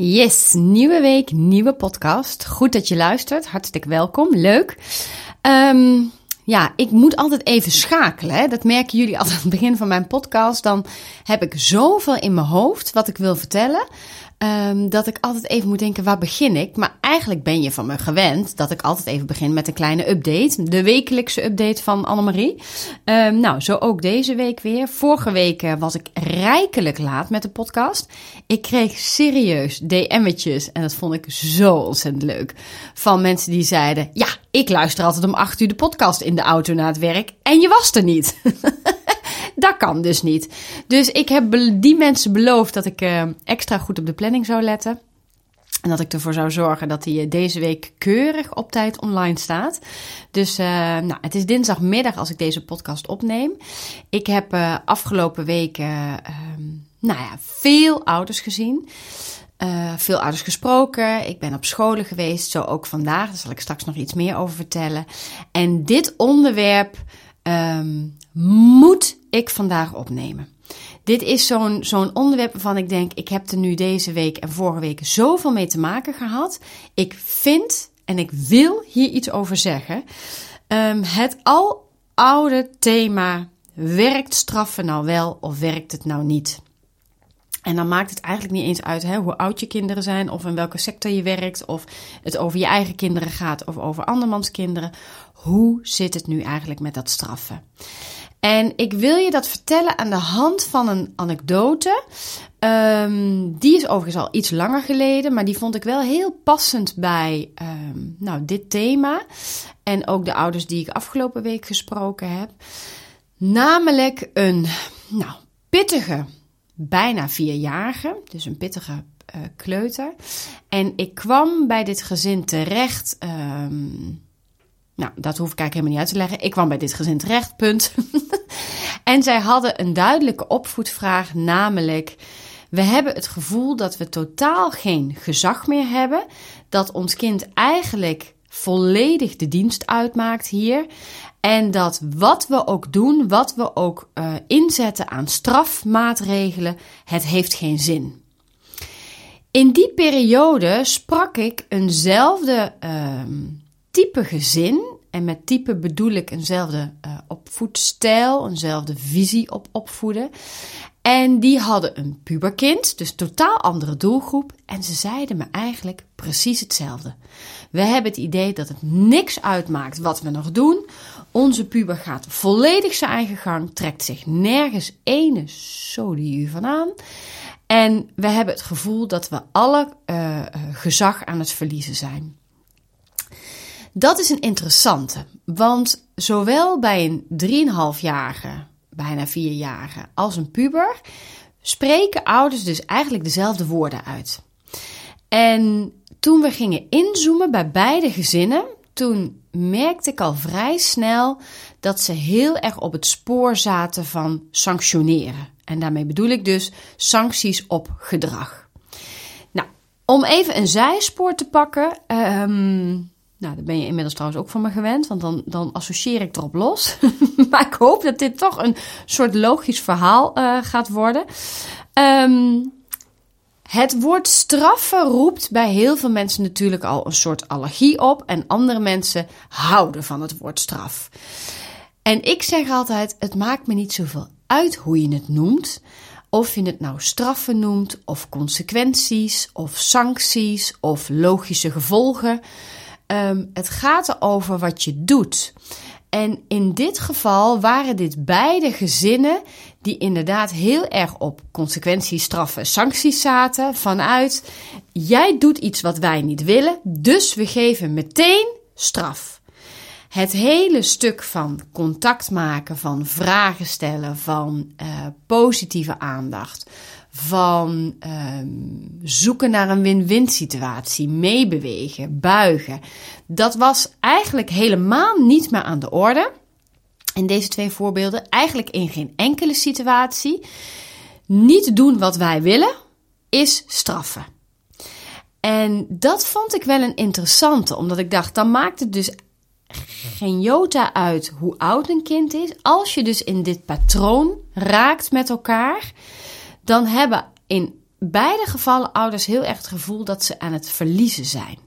Yes, nieuwe week, nieuwe podcast. Goed dat je luistert. Hartstikke welkom. Leuk. Ehm, ja, ik moet altijd even schakelen. Hè? Dat merken jullie altijd aan het begin van mijn podcast. Dan heb ik zoveel in mijn hoofd wat ik wil vertellen. Um, dat ik altijd even moet denken, waar begin ik? Maar eigenlijk ben je van me gewend dat ik altijd even begin met een kleine update. De wekelijkse update van Annemarie. Um, nou, zo ook deze week weer. Vorige week eh, was ik rijkelijk laat met de podcast. Ik kreeg serieus DM'tjes en dat vond ik zo ontzettend leuk. Van mensen die zeiden, ja, ik luister altijd om acht uur de podcast in de auto naar het werk en je was er niet. Dat kan dus niet. Dus ik heb die mensen beloofd dat ik uh, extra goed op de planning zou letten. En dat ik ervoor zou zorgen dat hij deze week keurig op tijd online staat. Dus uh, nou, het is dinsdagmiddag als ik deze podcast opneem. Ik heb afgelopen weken nou ja, veel ouders gezien. Veel ouders gesproken. Ik ben op scholen geweest, zo ook vandaag. Daar zal ik straks nog iets meer over vertellen. En dit onderwerp um, moet ik vandaag opnemen. Dit is zo'n zo'n onderwerp waarvan ik denk, ik heb er nu deze week en vorige week zoveel mee te maken gehad. Ik vind en ik wil hier iets over zeggen. Um, het aloude thema, werkt straffen nou wel of werkt het nou niet? En dan maakt het eigenlijk niet eens uit hè, hoe oud je kinderen zijn, of in welke sector je werkt, of het over je eigen kinderen gaat of over andermans kinderen. Hoe zit het nu eigenlijk met dat straffen? En ik wil je dat vertellen aan de hand van een anekdote. Um, die is overigens al iets langer geleden, maar die vond ik wel heel passend bij um, nou, dit thema. En ook de ouders die ik afgelopen week gesproken heb. Namelijk een nou, pittige, bijna vierjarige, dus een pittige uh, kleuter. En ik kwam bij dit gezin terecht. Um, nou, dat hoef ik eigenlijk helemaal niet uit te leggen. Ik kwam bij dit gezin terecht, punt. en zij hadden een duidelijke opvoedvraag, namelijk... We hebben het gevoel dat we totaal geen gezag meer hebben. Dat ons kind eigenlijk volledig de dienst uitmaakt hier. En dat wat we ook doen, wat we ook uh, inzetten aan strafmaatregelen, het heeft geen zin. In die periode sprak ik eenzelfde uh, type gezin. En met type bedoel ik eenzelfde uh, opvoedstijl, eenzelfde visie op opvoeden. En die hadden een puberkind, dus totaal andere doelgroep. En ze zeiden me eigenlijk precies hetzelfde. We hebben het idee dat het niks uitmaakt wat we nog doen. Onze puber gaat volledig zijn eigen gang, trekt zich nergens ene sodiu van aan. En we hebben het gevoel dat we alle uh, gezag aan het verliezen zijn. Dat is een interessante, want zowel bij een 3,5-jarige, bijna 4-jarige, als een puber spreken ouders dus eigenlijk dezelfde woorden uit. En toen we gingen inzoomen bij beide gezinnen, toen merkte ik al vrij snel dat ze heel erg op het spoor zaten van sanctioneren. En daarmee bedoel ik dus sancties op gedrag. Nou, om even een zijspoor te pakken. Um, nou, daar ben je inmiddels trouwens ook van me gewend, want dan, dan associeer ik erop los. maar ik hoop dat dit toch een soort logisch verhaal uh, gaat worden. Um, het woord straffen roept bij heel veel mensen natuurlijk al een soort allergie op. En andere mensen houden van het woord straf. En ik zeg altijd: het maakt me niet zoveel uit hoe je het noemt. Of je het nou straffen noemt, of consequenties, of sancties, of logische gevolgen. Um, het gaat erover wat je doet. En in dit geval waren dit beide gezinnen die inderdaad heel erg op consequenties, straffen, sancties zaten. Vanuit jij doet iets wat wij niet willen, dus we geven meteen straf. Het hele stuk van contact maken, van vragen stellen, van uh, positieve aandacht, van um, zoeken naar een win-win situatie, meebewegen, buigen. Dat was eigenlijk helemaal niet meer aan de orde. In deze twee voorbeelden, eigenlijk in geen enkele situatie. Niet doen wat wij willen is straffen. En dat vond ik wel een interessante, omdat ik dacht, dan maakt het dus geen jota uit hoe oud een kind is. Als je dus in dit patroon raakt met elkaar, dan hebben in beide gevallen ouders heel erg het gevoel dat ze aan het verliezen zijn.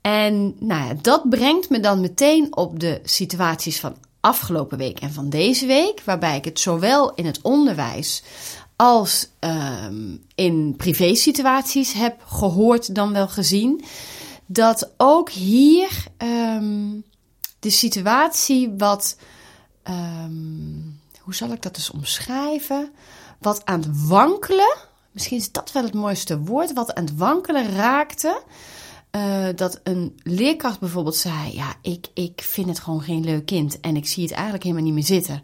En nou ja, dat brengt me dan meteen op de situaties van afgelopen week en van deze week, waarbij ik het zowel in het onderwijs als um, in privésituaties heb gehoord dan wel gezien, dat ook hier um, de situatie wat, um, hoe zal ik dat dus omschrijven, wat aan het wankelen, misschien is dat wel het mooiste woord, wat aan het wankelen raakte. Uh, dat een leerkracht bijvoorbeeld zei: Ja, ik, ik vind het gewoon geen leuk kind en ik zie het eigenlijk helemaal niet meer zitten.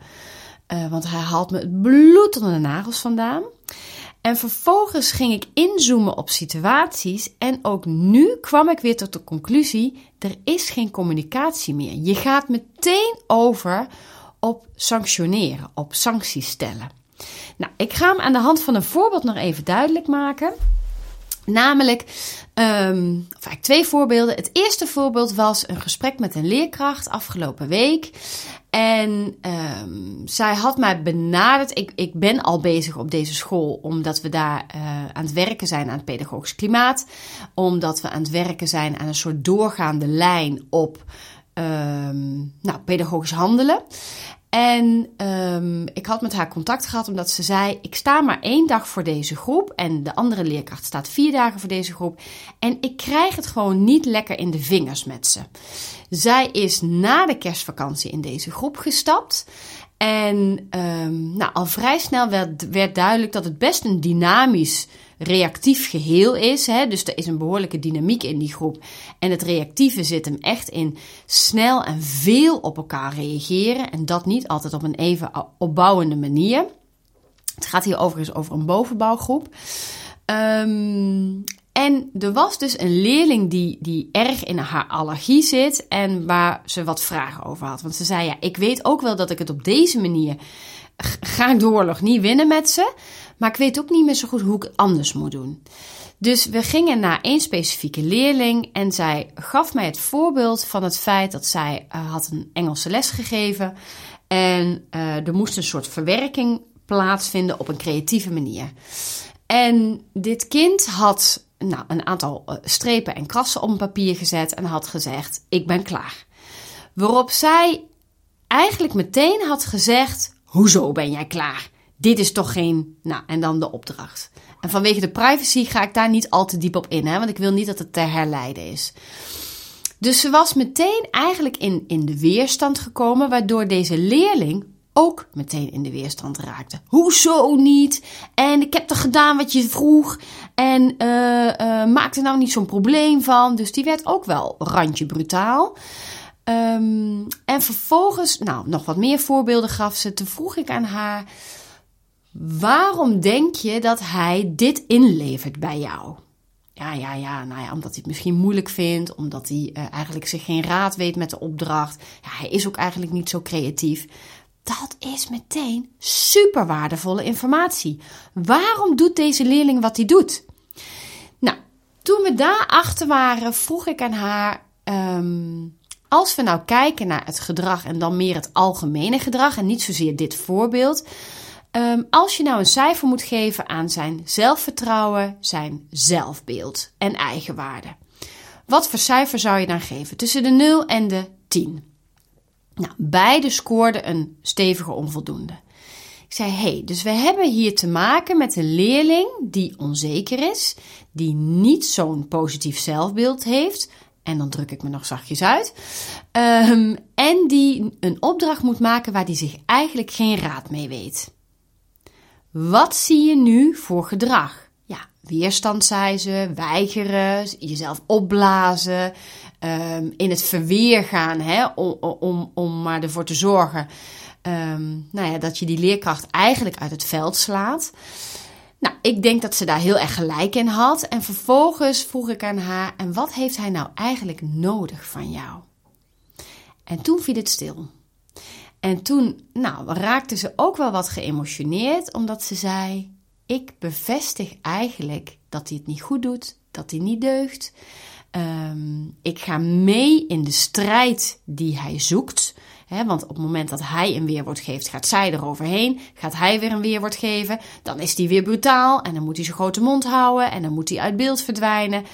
Uh, want hij haalt me het bloed onder de nagels vandaan. En vervolgens ging ik inzoomen op situaties en ook nu kwam ik weer tot de conclusie: er is geen communicatie meer. Je gaat meteen over op sanctioneren, op sancties stellen. Nou, ik ga hem aan de hand van een voorbeeld nog even duidelijk maken. Namelijk, um, of eigenlijk twee voorbeelden. Het eerste voorbeeld was een gesprek met een leerkracht afgelopen week. En um, zij had mij benaderd. Ik, ik ben al bezig op deze school omdat we daar uh, aan het werken zijn aan het pedagogisch klimaat. Omdat we aan het werken zijn aan een soort doorgaande lijn op um, nou, pedagogisch handelen. En um, ik had met haar contact gehad omdat ze zei: Ik sta maar één dag voor deze groep. En de andere leerkracht staat vier dagen voor deze groep. En ik krijg het gewoon niet lekker in de vingers met ze. Zij is na de kerstvakantie in deze groep gestapt. En um, nou, al vrij snel werd, werd duidelijk dat het best een dynamisch reactief geheel is. Hè? Dus er is een behoorlijke dynamiek in die groep. En het reactieve zit hem echt in snel en veel op elkaar reageren. En dat niet altijd op een even opbouwende manier. Het gaat hier overigens over een bovenbouwgroep. Um, en er was dus een leerling die, die erg in haar allergie zit en waar ze wat vragen over had. Want ze zei: Ja, ik weet ook wel dat ik het op deze manier ga ik de oorlog niet winnen met ze. Maar ik weet ook niet meer zo goed hoe ik het anders moet doen. Dus we gingen naar één specifieke leerling en zij gaf mij het voorbeeld van het feit dat zij uh, had een Engelse les gegeven en uh, er moest een soort verwerking plaatsvinden op een creatieve manier. En dit kind had nou, een aantal uh, strepen en krassen op papier gezet en had gezegd: Ik ben klaar. Waarop zij eigenlijk meteen had gezegd: Hoezo ben jij klaar? Dit is toch geen. Nou, en dan de opdracht. En vanwege de privacy ga ik daar niet al te diep op in, hè, want ik wil niet dat het te herleiden is. Dus ze was meteen eigenlijk in, in de weerstand gekomen, waardoor deze leerling ook meteen in de weerstand raakte. Hoezo niet? En ik heb toch gedaan wat je vroeg. En uh, maak er nou niet zo'n probleem van. Dus die werd ook wel randje brutaal. Um, en vervolgens, nou, nog wat meer voorbeelden gaf ze. Toen vroeg ik aan haar. Waarom denk je dat hij dit inlevert bij jou? Ja, ja, ja, nou ja, omdat hij het misschien moeilijk vindt, omdat hij uh, eigenlijk zich geen raad weet met de opdracht. Ja, hij is ook eigenlijk niet zo creatief. Dat is meteen super waardevolle informatie. Waarom doet deze leerling wat hij doet? Nou, toen we daar achter waren, vroeg ik aan haar: um, als we nou kijken naar het gedrag en dan meer het algemene gedrag en niet zozeer dit voorbeeld, Um, als je nou een cijfer moet geven aan zijn zelfvertrouwen, zijn zelfbeeld en eigenwaarde. Wat voor cijfer zou je dan geven? Tussen de 0 en de 10. Nou, beide scoorden een stevige onvoldoende. Ik zei, hey, dus we hebben hier te maken met een leerling die onzeker is, die niet zo'n positief zelfbeeld heeft, en dan druk ik me nog zachtjes uit, um, en die een opdracht moet maken waar die zich eigenlijk geen raad mee weet. Wat zie je nu voor gedrag? Ja, weerstand, zei ze, weigeren, jezelf opblazen, um, in het verweer gaan, hè, om, om, om maar ervoor te zorgen um, nou ja, dat je die leerkracht eigenlijk uit het veld slaat. Nou, ik denk dat ze daar heel erg gelijk in had. En vervolgens vroeg ik aan haar: en wat heeft hij nou eigenlijk nodig van jou? En toen viel het stil. En toen nou, raakte ze ook wel wat geëmotioneerd, omdat ze zei: Ik bevestig eigenlijk dat hij het niet goed doet, dat hij niet deugt. Um, ik ga mee in de strijd die hij zoekt. want op het moment dat hij een weerwoord geeft, gaat zij eroverheen. Gaat hij weer een weerwoord geven, dan is hij weer brutaal. En dan moet hij zijn grote mond houden. En dan moet hij uit beeld verdwijnen.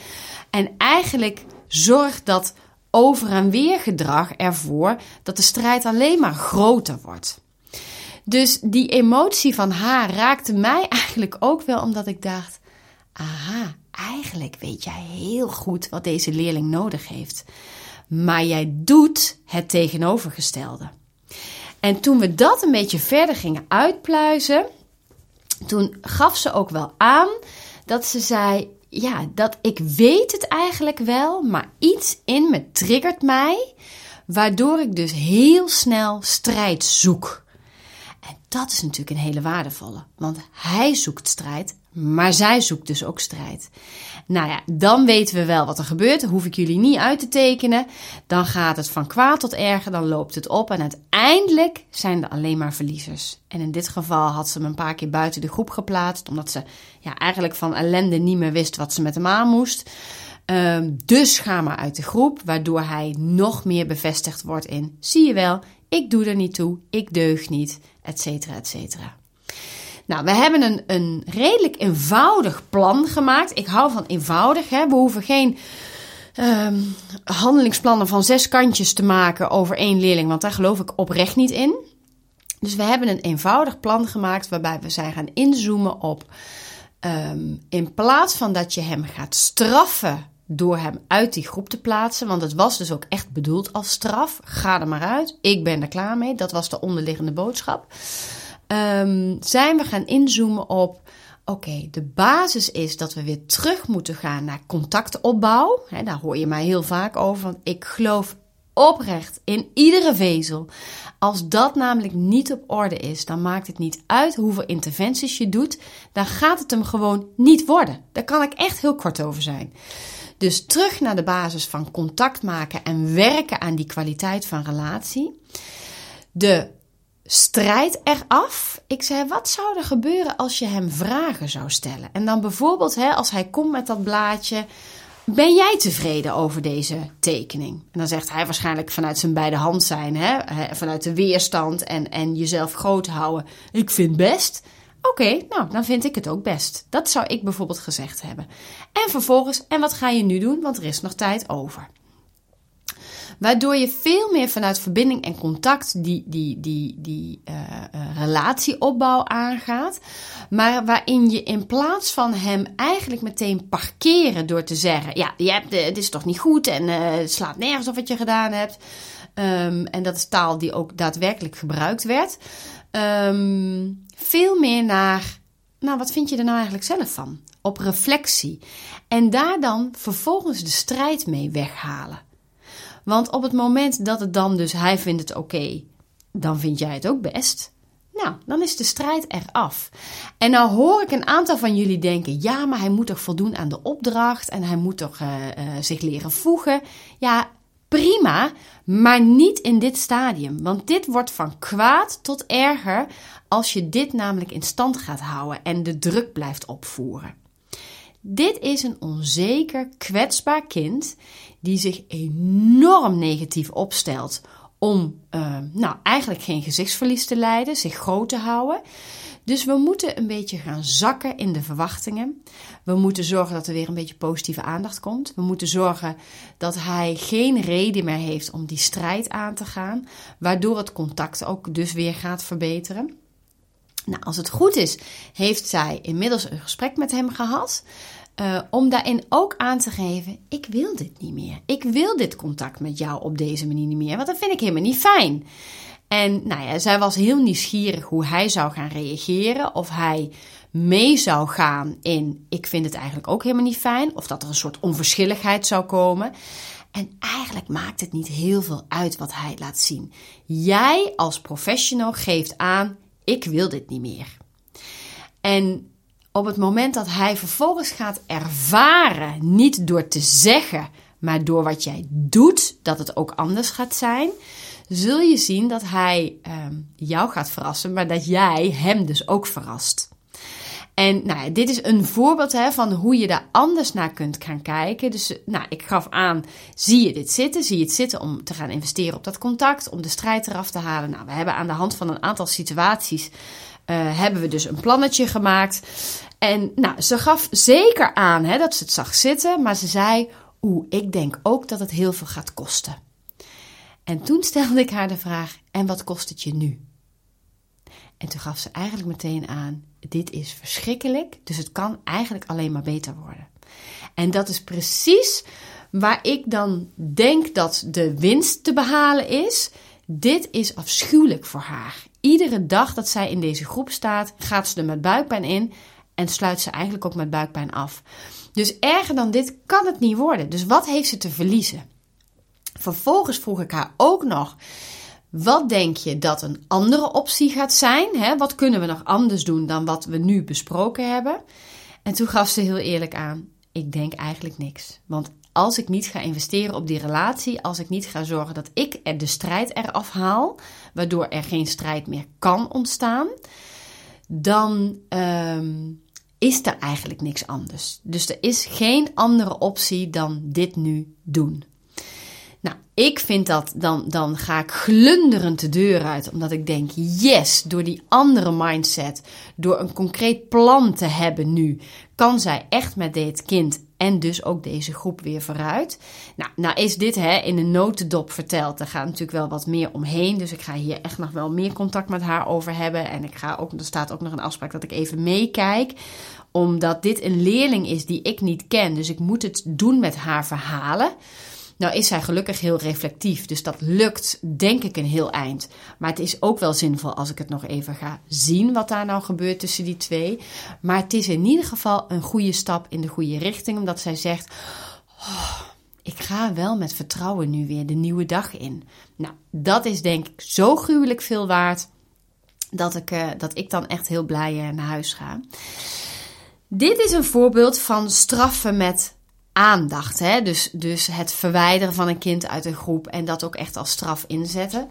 En eigenlijk zorgt dat over- en weergedrag ervoor dat de strijd alleen maar groter wordt. Dus die emotie van haar raakte mij eigenlijk ook wel omdat ik dacht: aha, eigenlijk weet jij heel goed wat deze leerling nodig heeft. Maar jij doet het tegenovergestelde. En toen we dat een beetje verder gingen uitpluizen, toen gaf ze ook wel aan dat ze zei: Ja, dat ik weet het eigenlijk wel, maar iets in me triggert mij, waardoor ik dus heel snel strijd zoek. En dat is natuurlijk een hele waardevolle, want hij zoekt strijd, maar zij zoekt dus ook strijd. Nou ja, dan weten we wel wat er gebeurt. hoef ik jullie niet uit te tekenen. Dan gaat het van kwaad tot erger, dan loopt het op. En uiteindelijk zijn er alleen maar verliezers. En in dit geval had ze hem een paar keer buiten de groep geplaatst. Omdat ze ja, eigenlijk van ellende niet meer wist wat ze met hem aan moest. Ehm, dus ga maar uit de groep, waardoor hij nog meer bevestigd wordt in: zie je wel, ik doe er niet toe, ik deug niet, et cetera, et cetera. Nou, we hebben een, een redelijk eenvoudig plan gemaakt. Ik hou van eenvoudig. Hè? We hoeven geen um, handelingsplannen van zes kantjes te maken over één leerling, want daar geloof ik oprecht niet in. Dus we hebben een eenvoudig plan gemaakt waarbij we zijn gaan inzoomen op. Um, in plaats van dat je hem gaat straffen door hem uit die groep te plaatsen. Want het was dus ook echt bedoeld als straf. Ga er maar uit. Ik ben er klaar mee. Dat was de onderliggende boodschap. Um, zijn we gaan inzoomen op. Oké, de basis is dat we weer terug moeten gaan naar contactopbouw. Daar hoor je mij heel vaak over. Want ik geloof oprecht in iedere vezel. Als dat namelijk niet op orde is, dan maakt het niet uit hoeveel interventies je doet. Dan gaat het hem gewoon niet worden. Daar kan ik echt heel kort over zijn. Dus terug naar de basis van contact maken en werken aan die kwaliteit van relatie. De strijd eraf. Ik zei, wat zou er gebeuren als je hem vragen zou stellen? En dan bijvoorbeeld, hè, als hij komt met dat blaadje, ben jij tevreden over deze tekening? En dan zegt hij waarschijnlijk vanuit zijn beide hand zijn, hè, vanuit de weerstand en, en jezelf groot houden. Ik vind best. Oké, nou, dan vind ik het ook best. Dat zou ik bijvoorbeeld gezegd hebben. En vervolgens, en wat ga je nu doen? Want er is nog tijd over. Waardoor je veel meer vanuit verbinding en contact die, die, die, die uh, uh, relatieopbouw aangaat. Maar waarin je in plaats van hem eigenlijk meteen parkeren door te zeggen: Ja, je hebt, uh, dit is toch niet goed en het slaat nergens op wat je gedaan hebt. Um, en dat is taal die ook daadwerkelijk gebruikt werd. Um, veel meer naar, nou, wat vind je er nou eigenlijk zelf van? Op reflectie. En daar dan vervolgens de strijd mee weghalen. Want op het moment dat het dan dus hij vindt het oké, dan vind jij het ook best. Nou, dan is de strijd eraf. En nou hoor ik een aantal van jullie denken: ja, maar hij moet toch voldoen aan de opdracht en hij moet toch uh, uh, zich leren voegen. Ja, prima, maar niet in dit stadium. Want dit wordt van kwaad tot erger als je dit namelijk in stand gaat houden en de druk blijft opvoeren. Dit is een onzeker, kwetsbaar kind die zich enorm negatief opstelt om uh, nou, eigenlijk geen gezichtsverlies te lijden, zich groot te houden. Dus we moeten een beetje gaan zakken in de verwachtingen. We moeten zorgen dat er weer een beetje positieve aandacht komt. We moeten zorgen dat hij geen reden meer heeft om die strijd aan te gaan, waardoor het contact ook dus weer gaat verbeteren. Nou, als het goed is, heeft zij inmiddels een gesprek met hem gehad. Uh, om daarin ook aan te geven: ik wil dit niet meer. Ik wil dit contact met jou op deze manier niet meer, want dat vind ik helemaal niet fijn. En nou ja, zij was heel nieuwsgierig hoe hij zou gaan reageren. Of hij mee zou gaan in: ik vind het eigenlijk ook helemaal niet fijn. Of dat er een soort onverschilligheid zou komen. En eigenlijk maakt het niet heel veel uit wat hij laat zien. Jij als professional geeft aan: ik wil dit niet meer. En op het moment dat hij vervolgens gaat ervaren, niet door te zeggen, maar door wat jij doet, dat het ook anders gaat zijn, zul je zien dat hij um, jou gaat verrassen, maar dat jij hem dus ook verrast. En nou dit is een voorbeeld hè, van hoe je daar anders naar kunt gaan kijken. Dus nou, ik gaf aan, zie je dit zitten? Zie je het zitten om te gaan investeren op dat contact, om de strijd eraf te halen? Nou, we hebben aan de hand van een aantal situaties, uh, hebben we dus een plannetje gemaakt. En nou, ze gaf zeker aan hè, dat ze het zag zitten, maar ze zei, oeh, ik denk ook dat het heel veel gaat kosten. En toen stelde ik haar de vraag, en wat kost het je nu? En toen gaf ze eigenlijk meteen aan: dit is verschrikkelijk, dus het kan eigenlijk alleen maar beter worden. En dat is precies waar ik dan denk dat de winst te behalen is. Dit is afschuwelijk voor haar. Iedere dag dat zij in deze groep staat, gaat ze er met buikpijn in en sluit ze eigenlijk ook met buikpijn af. Dus erger dan dit kan het niet worden. Dus wat heeft ze te verliezen? Vervolgens vroeg ik haar ook nog: wat denk je dat een andere optie gaat zijn? Wat kunnen we nog anders doen dan wat we nu besproken hebben? En toen gaf ze heel eerlijk aan: ik denk eigenlijk niks. Want als ik niet ga investeren op die relatie, als ik niet ga zorgen dat ik er de strijd eraf haal, waardoor er geen strijd meer kan ontstaan, dan um, is er eigenlijk niks anders. Dus er is geen andere optie dan dit nu doen. Nou, ik vind dat, dan, dan ga ik glunderend de deur uit, omdat ik denk, yes, door die andere mindset, door een concreet plan te hebben nu, kan zij echt met dit kind en dus ook deze groep weer vooruit. Nou, nou is dit hè, in een notendop verteld. Er gaat natuurlijk wel wat meer omheen. Dus ik ga hier echt nog wel meer contact met haar over hebben. En ik ga ook, er staat ook nog een afspraak dat ik even meekijk. Omdat dit een leerling is die ik niet ken. Dus ik moet het doen met haar verhalen. Nou is zij gelukkig heel reflectief, dus dat lukt denk ik een heel eind. Maar het is ook wel zinvol als ik het nog even ga zien wat daar nou gebeurt tussen die twee. Maar het is in ieder geval een goede stap in de goede richting, omdat zij zegt: oh, ik ga wel met vertrouwen nu weer de nieuwe dag in. Nou, dat is denk ik zo gruwelijk veel waard dat ik, uh, dat ik dan echt heel blij uh, naar huis ga. Dit is een voorbeeld van straffen met aandacht. Hè? Dus, dus het verwijderen van een kind uit een groep en dat ook echt als straf inzetten.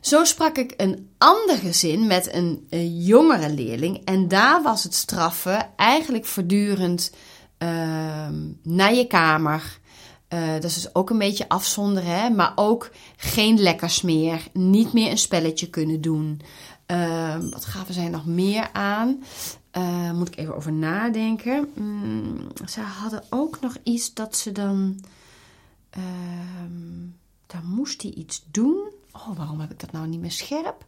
Zo sprak ik een ander gezin met een, jongere leerling. En daar was het straffen eigenlijk voortdurend uh, naar je kamer. Uh, dat is dus ook een beetje afzonderen, hè? maar ook geen lekkers meer. Niet meer een spelletje kunnen doen. Uh, wat gaven zij nog meer aan? Uh, moet ik even over nadenken. Mm, ze hadden ook nog iets dat ze dan. Uh, dan moest hij iets doen. Oh, waarom heb ik dat nou niet meer scherp?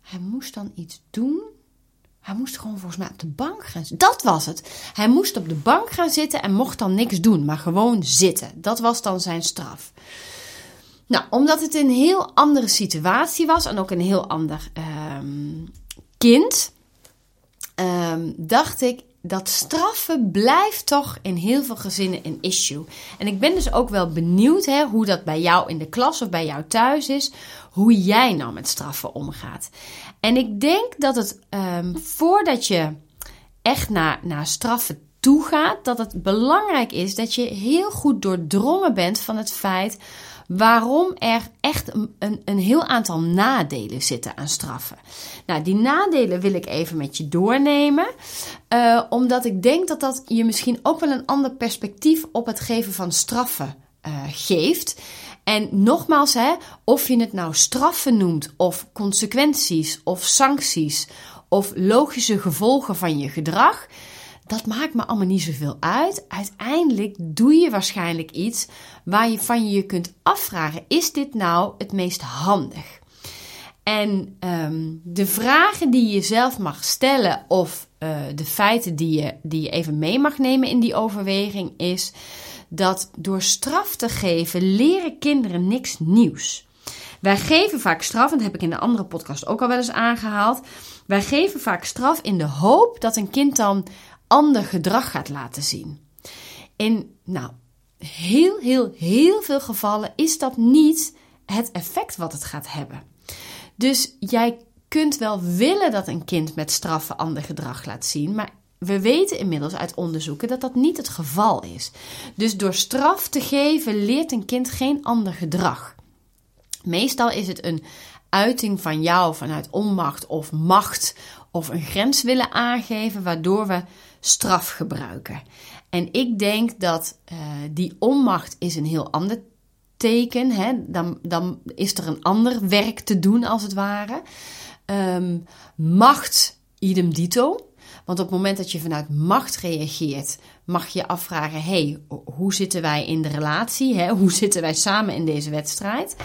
Hij moest dan iets doen. Hij moest gewoon volgens mij op de bank gaan zitten. Dat was het. Hij moest op de bank gaan zitten en mocht dan niks doen, maar gewoon zitten. Dat was dan zijn straf. Nou, omdat het een heel andere situatie was en ook een heel ander uh, kind um, dacht ik, dat straffen blijft toch in heel veel gezinnen een issue. En ik ben dus ook wel benieuwd hè, hoe dat bij jou in de klas of bij jou thuis is. Hoe jij nou met straffen omgaat. En ik denk dat het um, voordat je echt naar, naar straffen toe gaat, dat het belangrijk is dat je heel goed doordrongen bent van het feit waarom er echt een, een, heel aantal nadelen zitten aan straffen. Nou, die nadelen wil ik even met je doornemen, uh, omdat ik denk dat dat je misschien ook wel een ander perspectief op het geven van straffen uh, geeft. En nogmaals, hè, of je het nou straffen noemt, of consequenties, of sancties, of logische gevolgen van je gedrag dat maakt me allemaal niet zoveel uit. Uiteindelijk doe je waarschijnlijk iets waar je van je kunt afvragen: is dit nou het meest handig? En um, de vragen die je zelf mag stellen, of uh, de feiten die je, die je even mee mag nemen in die overweging, is dat door straf te geven leren kinderen niks nieuws. Wij geven vaak straf, en dat heb ik in de andere podcast ook al wel eens aangehaald. Wij geven vaak straf in de hoop dat een kind dan ander gedrag gaat laten zien. In nou, heel, heel, heel veel gevallen is dat niet het effect wat het gaat hebben. Dus jij kunt wel willen dat een kind met straffen ander gedrag laat zien, maar we weten inmiddels uit onderzoeken dat dat niet het geval is. Dus door straf te geven leert een kind geen ander gedrag. Meestal is het een uiting van jou vanuit onmacht of macht of een grens willen aangeven waardoor we straf gebruiken. En ik denk dat uh, die onmacht is een heel ander teken. Hè? Dan, dan is er een ander werk te doen, als het ware. Um, macht, idem dito. Want op het moment dat je vanuit macht reageert, mag je afvragen: hey, hoe zitten wij in de relatie? Hè? Hoe zitten wij samen in deze wedstrijd?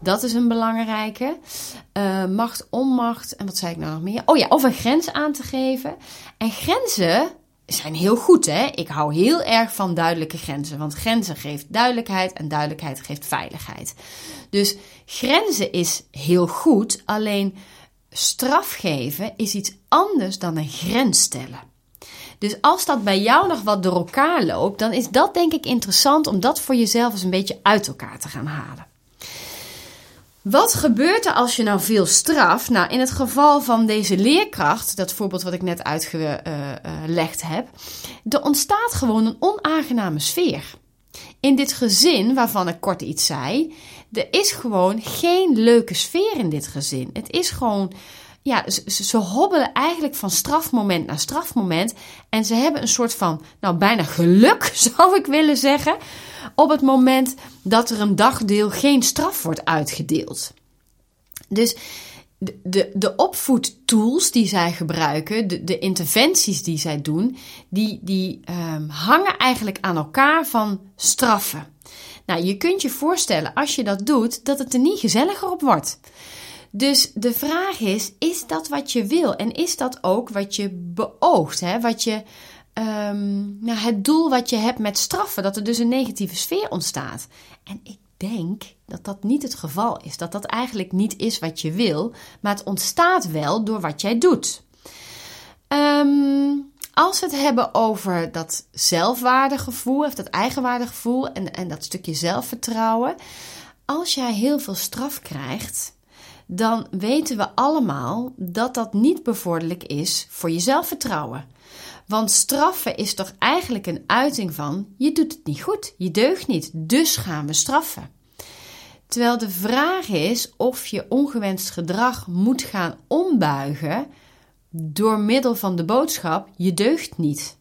Dat is een belangrijke. Uh, macht, onmacht. En wat zei ik nou nog meer? Oh ja, of een grens aan te geven. En grenzen zijn heel goed, hè? Ik hou heel erg van duidelijke grenzen. Want grenzen geeft duidelijkheid en duidelijkheid geeft veiligheid. Dus grenzen is heel goed. Alleen straf geven is iets anders dan een grens stellen. Dus als dat bij jou nog wat door elkaar loopt, dan is dat denk ik interessant om dat voor jezelf eens een beetje uit elkaar te gaan halen. Wat gebeurt er als je nou veel straft? Nou, in het geval van deze leerkracht, dat voorbeeld wat ik net uitgelegd heb, er ontstaat gewoon een onaangename sfeer. In dit gezin, waarvan ik kort iets zei, er is gewoon geen leuke sfeer in dit gezin. Het is gewoon, ja, ze, ze hobbelen eigenlijk van strafmoment naar strafmoment. En ze hebben een soort van, nou bijna geluk zou ik willen zeggen, op het moment dat er een dagdeel geen straf wordt uitgedeeld. Dus de, de, opvoedtools die zij gebruiken, de, de interventies die zij doen, die, die um, hangen eigenlijk aan elkaar van straffen. Nou, je kunt je voorstellen als je dat doet, dat het er niet gezelliger op wordt. Dus de vraag is: is dat wat je wil? En is dat ook wat je beoogt? Hè? Wat je, um, nou, het doel wat je hebt met straffen, dat er dus een negatieve sfeer ontstaat. En ik denk dat dat niet het geval is. Dat dat eigenlijk niet is wat je wil, maar het ontstaat wel door wat jij doet. Um, als we het hebben over dat zelfwaardegevoel, of dat eigenwaardegevoel en, en dat stukje zelfvertrouwen. Als jij heel veel straf krijgt, dan weten we allemaal dat dat niet bevorderlijk is voor je zelfvertrouwen. Want straffen is toch eigenlijk een uiting van: je doet het niet goed, je deugt niet, dus gaan we straffen. Terwijl de vraag is of je ongewenst gedrag moet gaan ombuigen door middel van de boodschap: je deugt niet.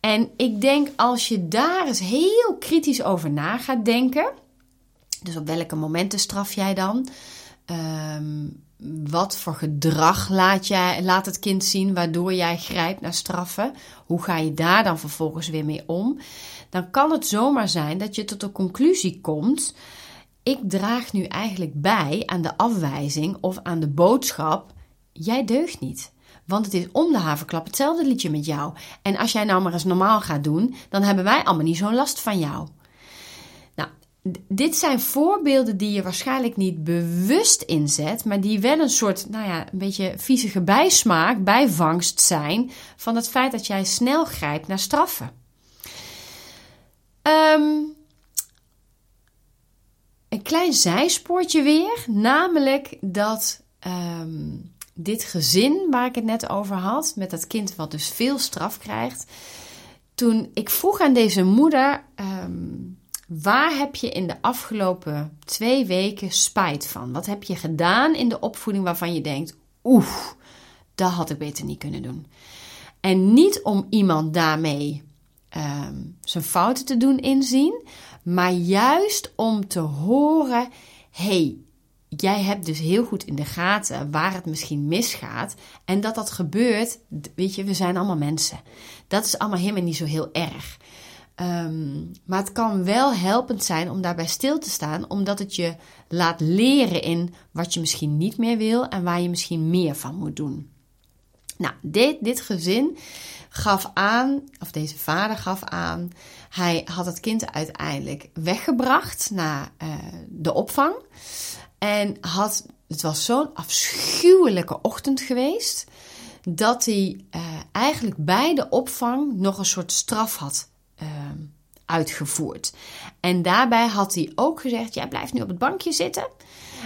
En ik denk als je daar eens heel kritisch over na gaat denken, dus op welke momenten straf jij dan? Um, wat voor gedrag laat, jij, laat het kind zien waardoor jij grijpt naar straffen? Hoe ga je daar dan vervolgens weer mee om? Dan kan het zomaar zijn dat je tot de conclusie komt: ik draag nu eigenlijk bij aan de afwijzing of aan de boodschap jij deugt niet. Want het is om de haverklap hetzelfde liedje met jou. En als jij nou maar eens normaal gaat doen, dan hebben wij allemaal niet zo'n last van jou. Dit zijn voorbeelden die je waarschijnlijk niet bewust inzet, maar die wel een soort, nou ja, een beetje viezige bijsmaak, bijvangst zijn van het feit dat jij snel grijpt naar straffen. Um, een klein zijspoortje weer, namelijk dat um, dit gezin waar ik het net over had, met dat kind wat dus veel straf krijgt. Toen ik vroeg aan deze moeder, um, waar heb je in de afgelopen twee weken spijt van? Wat heb je gedaan in de opvoeding waarvan je denkt, oeh, dat had ik beter niet kunnen doen. En niet om iemand daarmee um, zijn fouten te doen inzien, maar juist om te horen: hey, jij hebt dus heel goed in de gaten waar het misschien misgaat. En dat dat gebeurt, weet je, we zijn allemaal mensen. Dat is allemaal helemaal niet zo heel erg. Um, maar het kan wel helpend zijn om daarbij stil te staan, omdat het je laat leren in wat je misschien niet meer wil en waar je misschien meer van moet doen. Nou, dit, dit gezin gaf aan, of deze vader gaf aan, hij had het kind uiteindelijk weggebracht naar uh, de opvang. En had, het was zo'n afschuwelijke ochtend geweest, dat hij uh, eigenlijk bij de opvang nog een soort straf had uh, uitgevoerd. En daarbij had hij ook gezegd: Jij blijft nu op het bankje zitten.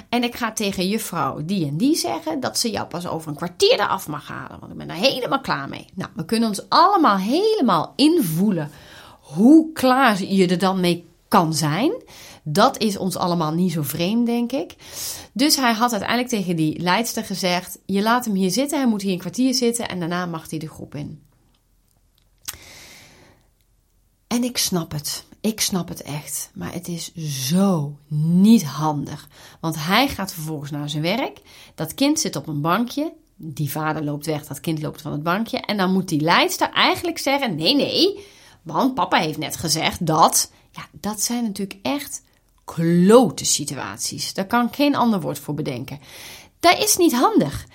En ik ga tegen juffrouw die en die zeggen dat ze jou pas over een kwartier eraf mag halen. Want ik ben er helemaal klaar mee. Nou, we kunnen ons allemaal helemaal invoelen hoe klaar je er dan mee kan zijn. Dat is ons allemaal niet zo vreemd, denk ik. Dus hij had uiteindelijk tegen die leidster gezegd: Je laat hem hier zitten, hij moet hier een kwartier zitten en daarna mag hij de groep in. En ik snap het. Ik snap het echt. Maar het is zo niet handig. Want hij gaat vervolgens naar zijn werk. Dat kind zit op een bankje. Die vader loopt weg, dat kind loopt van het bankje. En dan moet die leidster eigenlijk zeggen: nee, nee. Want papa heeft net gezegd dat. Ja, dat zijn natuurlijk echt klote situaties. Daar kan ik geen ander woord voor bedenken. Dat is niet handig.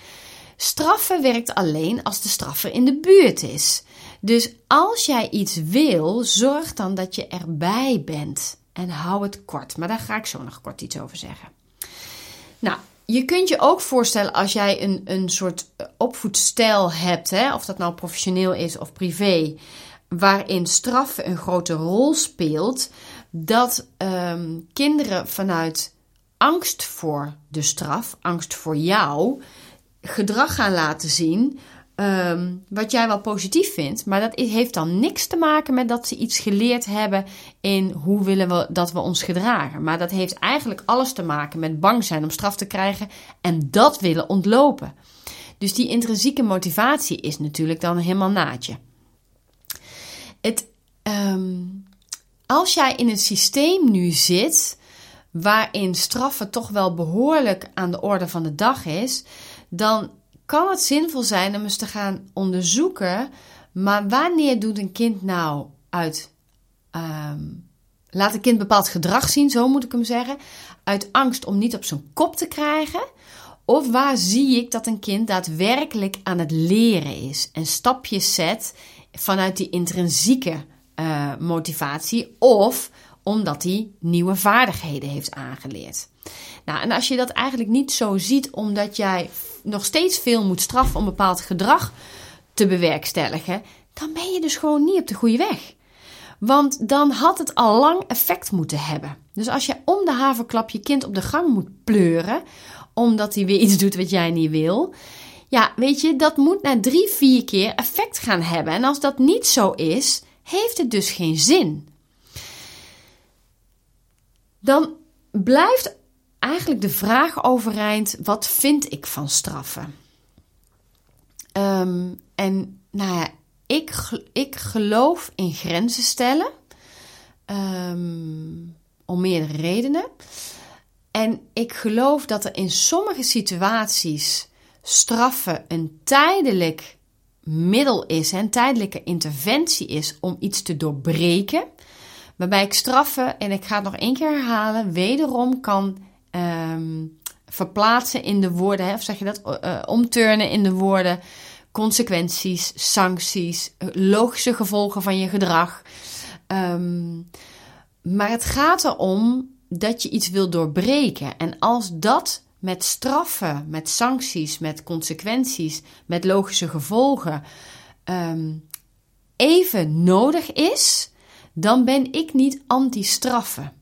Straffen werkt alleen als de straffer in de buurt is. Dus als jij iets wil, zorg dan dat je erbij bent. En hou het kort. Maar daar ga ik zo nog kort iets over zeggen. Nou, je kunt je ook voorstellen als jij een, een soort opvoedstijl hebt, hè, of dat nou professioneel is of privé, waarin straffen een grote rol speelt, dat um, kinderen vanuit angst voor de straf, angst voor jou, gedrag gaan laten zien Ehm, wat jij wel positief vindt, maar dat heeft dan niks te maken met dat ze iets geleerd hebben in hoe willen we dat we ons gedragen. Maar dat heeft eigenlijk alles te maken met bang zijn om straf te krijgen en dat willen ontlopen. Dus die intrinsieke motivatie is natuurlijk dan helemaal naadje. Het, ehm, als jij in een systeem nu zit waarin straffen toch wel behoorlijk aan de orde van de dag is, dan kan het zinvol zijn om eens te gaan onderzoeken. Maar wanneer doet een kind nou uit. Ehm, laat een kind bepaald gedrag zien, zo moet ik hem zeggen. Uit angst om niet op zijn kop te krijgen. Of waar zie ik dat een kind daadwerkelijk aan het leren is en stapjes zet vanuit die intrinsieke uh, motivatie of omdat hij nieuwe vaardigheden heeft aangeleerd. Nou, en als je dat eigenlijk niet zo ziet, omdat jij nog steeds veel moet straffen om bepaald gedrag te bewerkstelligen, dan ben je dus gewoon niet op de goede weg. Want dan had het al lang effect moeten hebben. Dus als je om de haverklap je kind op de gang moet pleuren, omdat hij weer iets doet wat jij niet wil. Ja, weet je, dat moet na drie, vier keer effect gaan hebben. En als dat niet zo is, heeft het dus geen zin. Dan blijft eigenlijk de vraag overeind: wat vind ik van straffen? Ehm, en nou ja, ik, ik geloof in grenzen stellen. Um, om meerdere redenen. En ik geloof dat er in sommige situaties straffen een tijdelijk middel is, een tijdelijke interventie is om iets te doorbreken. Waarbij ik straffen, en ik ga het nog één keer herhalen, wederom kan um, verplaatsen in de woorden, hè, of zeg je dat, uh, omturnen in de woorden, consequenties, sancties, logische gevolgen van je gedrag. Um, maar het gaat erom dat je iets wil doorbreken. En als dat met straffen, met sancties, met consequenties, met logische gevolgen um, even nodig is, dan ben ik niet anti-straffen.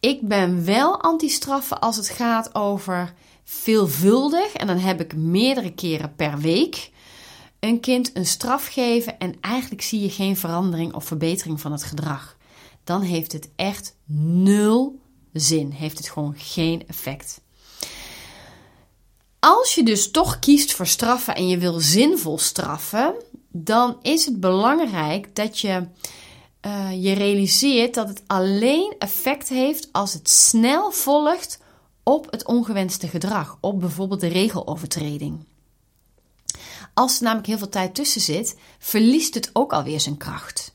Ik ben wel anti-straffen als het gaat over veelvuldig, en dan heb ik meerdere keren per week, een kind een straf geven en eigenlijk zie je geen verandering of verbetering van het gedrag. Dan heeft het echt nul zin, heeft het gewoon geen effect. Als je dus toch kiest voor straffen en je wil zinvol straffen, dan is het belangrijk dat je uh, je realiseert dat het alleen effect heeft als het snel volgt op het ongewenste gedrag, op bijvoorbeeld de regelovertreding. Als er namelijk heel veel tijd tussen zit, verliest het ook alweer zijn kracht.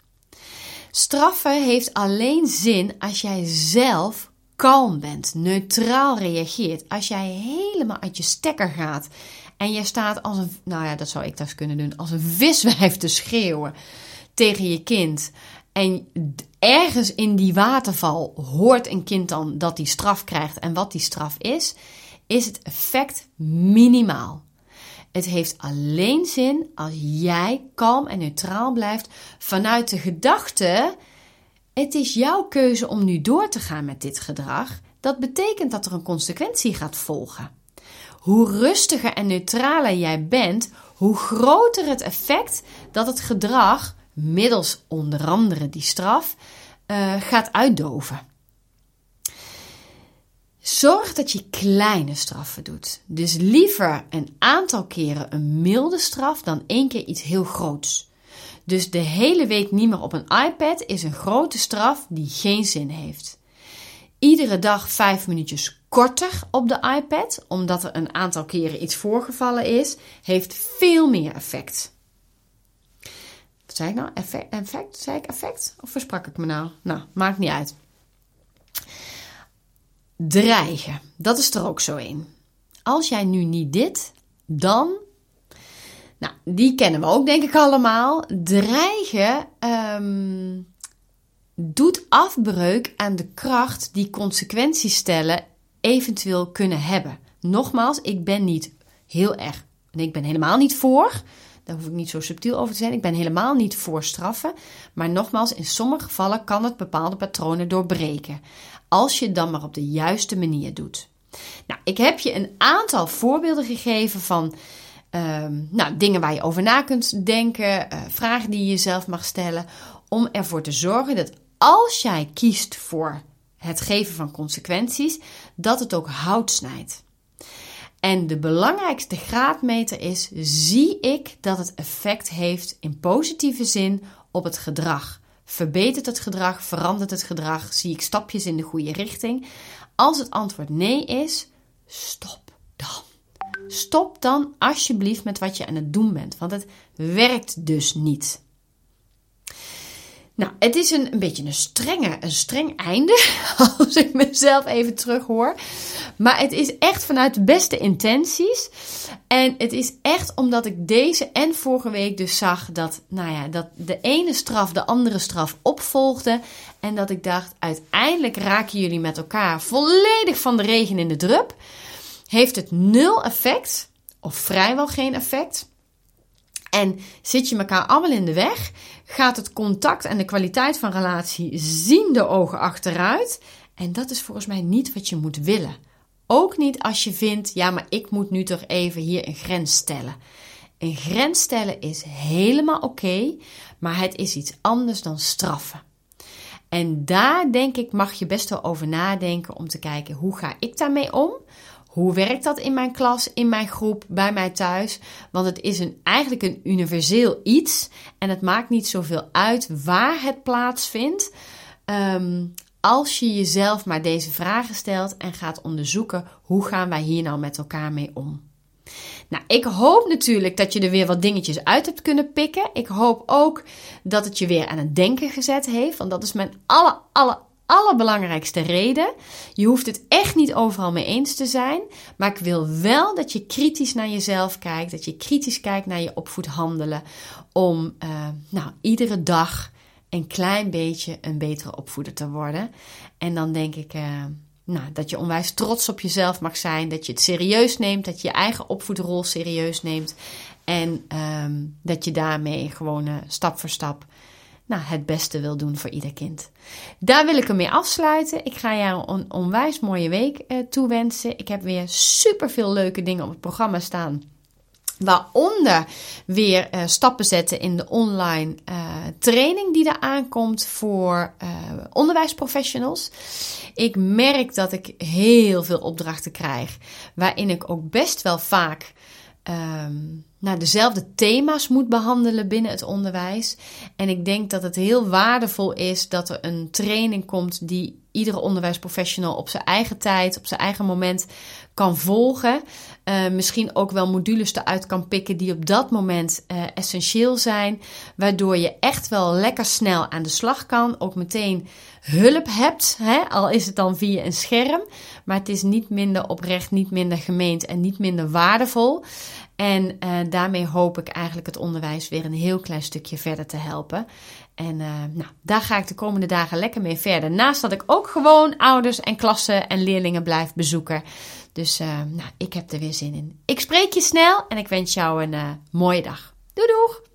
Straffen heeft alleen zin als jij zelf kalm bent, neutraal reageert. Als jij helemaal uit je stekker gaat en je staat als een, nou ja, dat zou ik dus kunnen doen, als een viswijf te schreeuwen tegen je kind. En ergens in die waterval hoort een kind dan dat hij straf krijgt en wat die straf is, is het effect minimaal. Het heeft alleen zin als jij kalm en neutraal blijft vanuit de gedachte: het is jouw keuze om nu door te gaan met dit gedrag. Dat betekent dat er een consequentie gaat volgen. Hoe rustiger en neutraler jij bent, hoe groter het effect dat het gedrag middels onder andere die straf, uh, gaat uitdoven. Zorg dat je kleine straffen doet. Dus liever een aantal keren een milde straf dan één keer iets heel groots. Dus de hele week niet meer op een iPad is een grote straf die geen zin heeft. Iedere dag vijf minuutjes korter op de iPad, omdat er een aantal keren iets voorgevallen is, heeft veel meer effect. Zei ik nou? Effect? effect? Ik effect? Of versprak ik me nou? Nou, maakt niet uit. Dreigen, dat is er ook zo een. Als jij nu niet dit, dan. Nou, die kennen we ook, denk ik allemaal. Dreigen um, doet afbreuk aan de kracht die consequenties stellen eventueel kunnen hebben. Nogmaals, ik ben niet heel erg. Nee, ik ben helemaal niet voor. Daar hoef ik niet zo subtiel over te zijn. Ik ben helemaal niet voor straffen. Maar nogmaals, in sommige gevallen kan het bepaalde patronen doorbreken. Als je het dan maar op de juiste manier doet. Nou, ik heb je een aantal voorbeelden gegeven van ehm, nou, dingen waar je over na kunt denken, uh, vragen die je jezelf mag stellen, om ervoor te zorgen dat als jij kiest voor het geven van consequenties, dat het ook hout snijdt. En de belangrijkste graadmeter is: zie ik dat het effect heeft in positieve zin op het gedrag? Verbetert het gedrag? Verandert het gedrag? Zie ik stapjes in de goede richting? Als het antwoord nee is, stop dan. Stop dan alsjeblieft met wat je aan het doen bent, want het werkt dus niet. Nou, het is een, een beetje een, strenge, een streng einde, als ik mezelf even terug hoor. Maar het is echt vanuit de beste intenties. En het is echt omdat ik deze en vorige week dus zag dat, nou ja, dat de ene straf de andere straf opvolgde. En dat ik dacht, uiteindelijk raken jullie met elkaar volledig van de regen in de drup. Heeft het nul effect, of vrijwel geen effect. En zit je elkaar allemaal in de weg, gaat het contact en de kwaliteit van relatie zien de ogen achteruit. En dat is volgens mij niet wat je moet willen. Ook niet als je vindt, ja, maar ik moet nu toch even hier een grens stellen. Een grens stellen is helemaal oké, maar het is iets anders dan straffen. En daar denk ik mag je best wel over nadenken om te kijken hoe ga ik daarmee om? Hoe werkt dat in mijn klas, in mijn groep, bij mij thuis? Want het is een, eigenlijk een universeel iets en het maakt niet zoveel uit waar het plaatsvindt. Um, als je jezelf maar deze vragen stelt en gaat onderzoeken hoe gaan wij hier nou met elkaar mee om. Nou, ik hoop natuurlijk dat je er weer wat dingetjes uit hebt kunnen pikken. Ik hoop ook dat het je weer aan het denken gezet heeft, want dat is mijn alle, alle, allerbelangrijkste reden. Je hoeft het echt niet overal mee eens te zijn, maar ik wil wel dat je kritisch naar jezelf kijkt, dat je kritisch kijkt naar je opvoedhandelen, om uh, nou, iedere dag een klein beetje een betere opvoeder te worden. En dan denk ik uh, nou, dat je onwijs trots op jezelf mag zijn, dat je het serieus neemt, dat je je eigen opvoedrol serieus neemt en um, dat je daarmee gewoon uh, stap voor stap nou, het beste wil doen voor ieder kind. Daar wil ik hem mee afsluiten. Ik ga jou een onwijs mooie week uh, toewensen. Ik heb weer super veel leuke dingen op het programma staan. Waaronder weer uh, stappen zetten in de online uh, training die er aankomt voor onderwijsprofessionals. Ik merk dat ik heel veel opdrachten krijg, waarin ik ook best wel vaak um, nou, dezelfde thema's moet behandelen binnen het onderwijs. En ik denk dat het heel waardevol is dat er een training komt die iedere onderwijsprofessional op zijn eigen tijd, op zijn eigen moment kan volgen. Uh, misschien ook wel modules eruit kan pikken die op dat moment uh, essentieel zijn. Waardoor je echt wel lekker snel aan de slag kan. Ook meteen hulp hebt, hè? al is het dan via een scherm. Maar het is niet minder oprecht, niet minder gemeend en niet minder waardevol. En uh, daarmee hoop ik eigenlijk het onderwijs weer een heel klein stukje verder te helpen. En uh, nou, daar ga ik de komende dagen lekker mee verder. Naast dat ik ook gewoon ouders en klassen en leerlingen blijf bezoeken. Dus uh, nou, ik heb er weer zin in. Ik spreek je snel en ik wens jou een mooie dag. Doei doeg!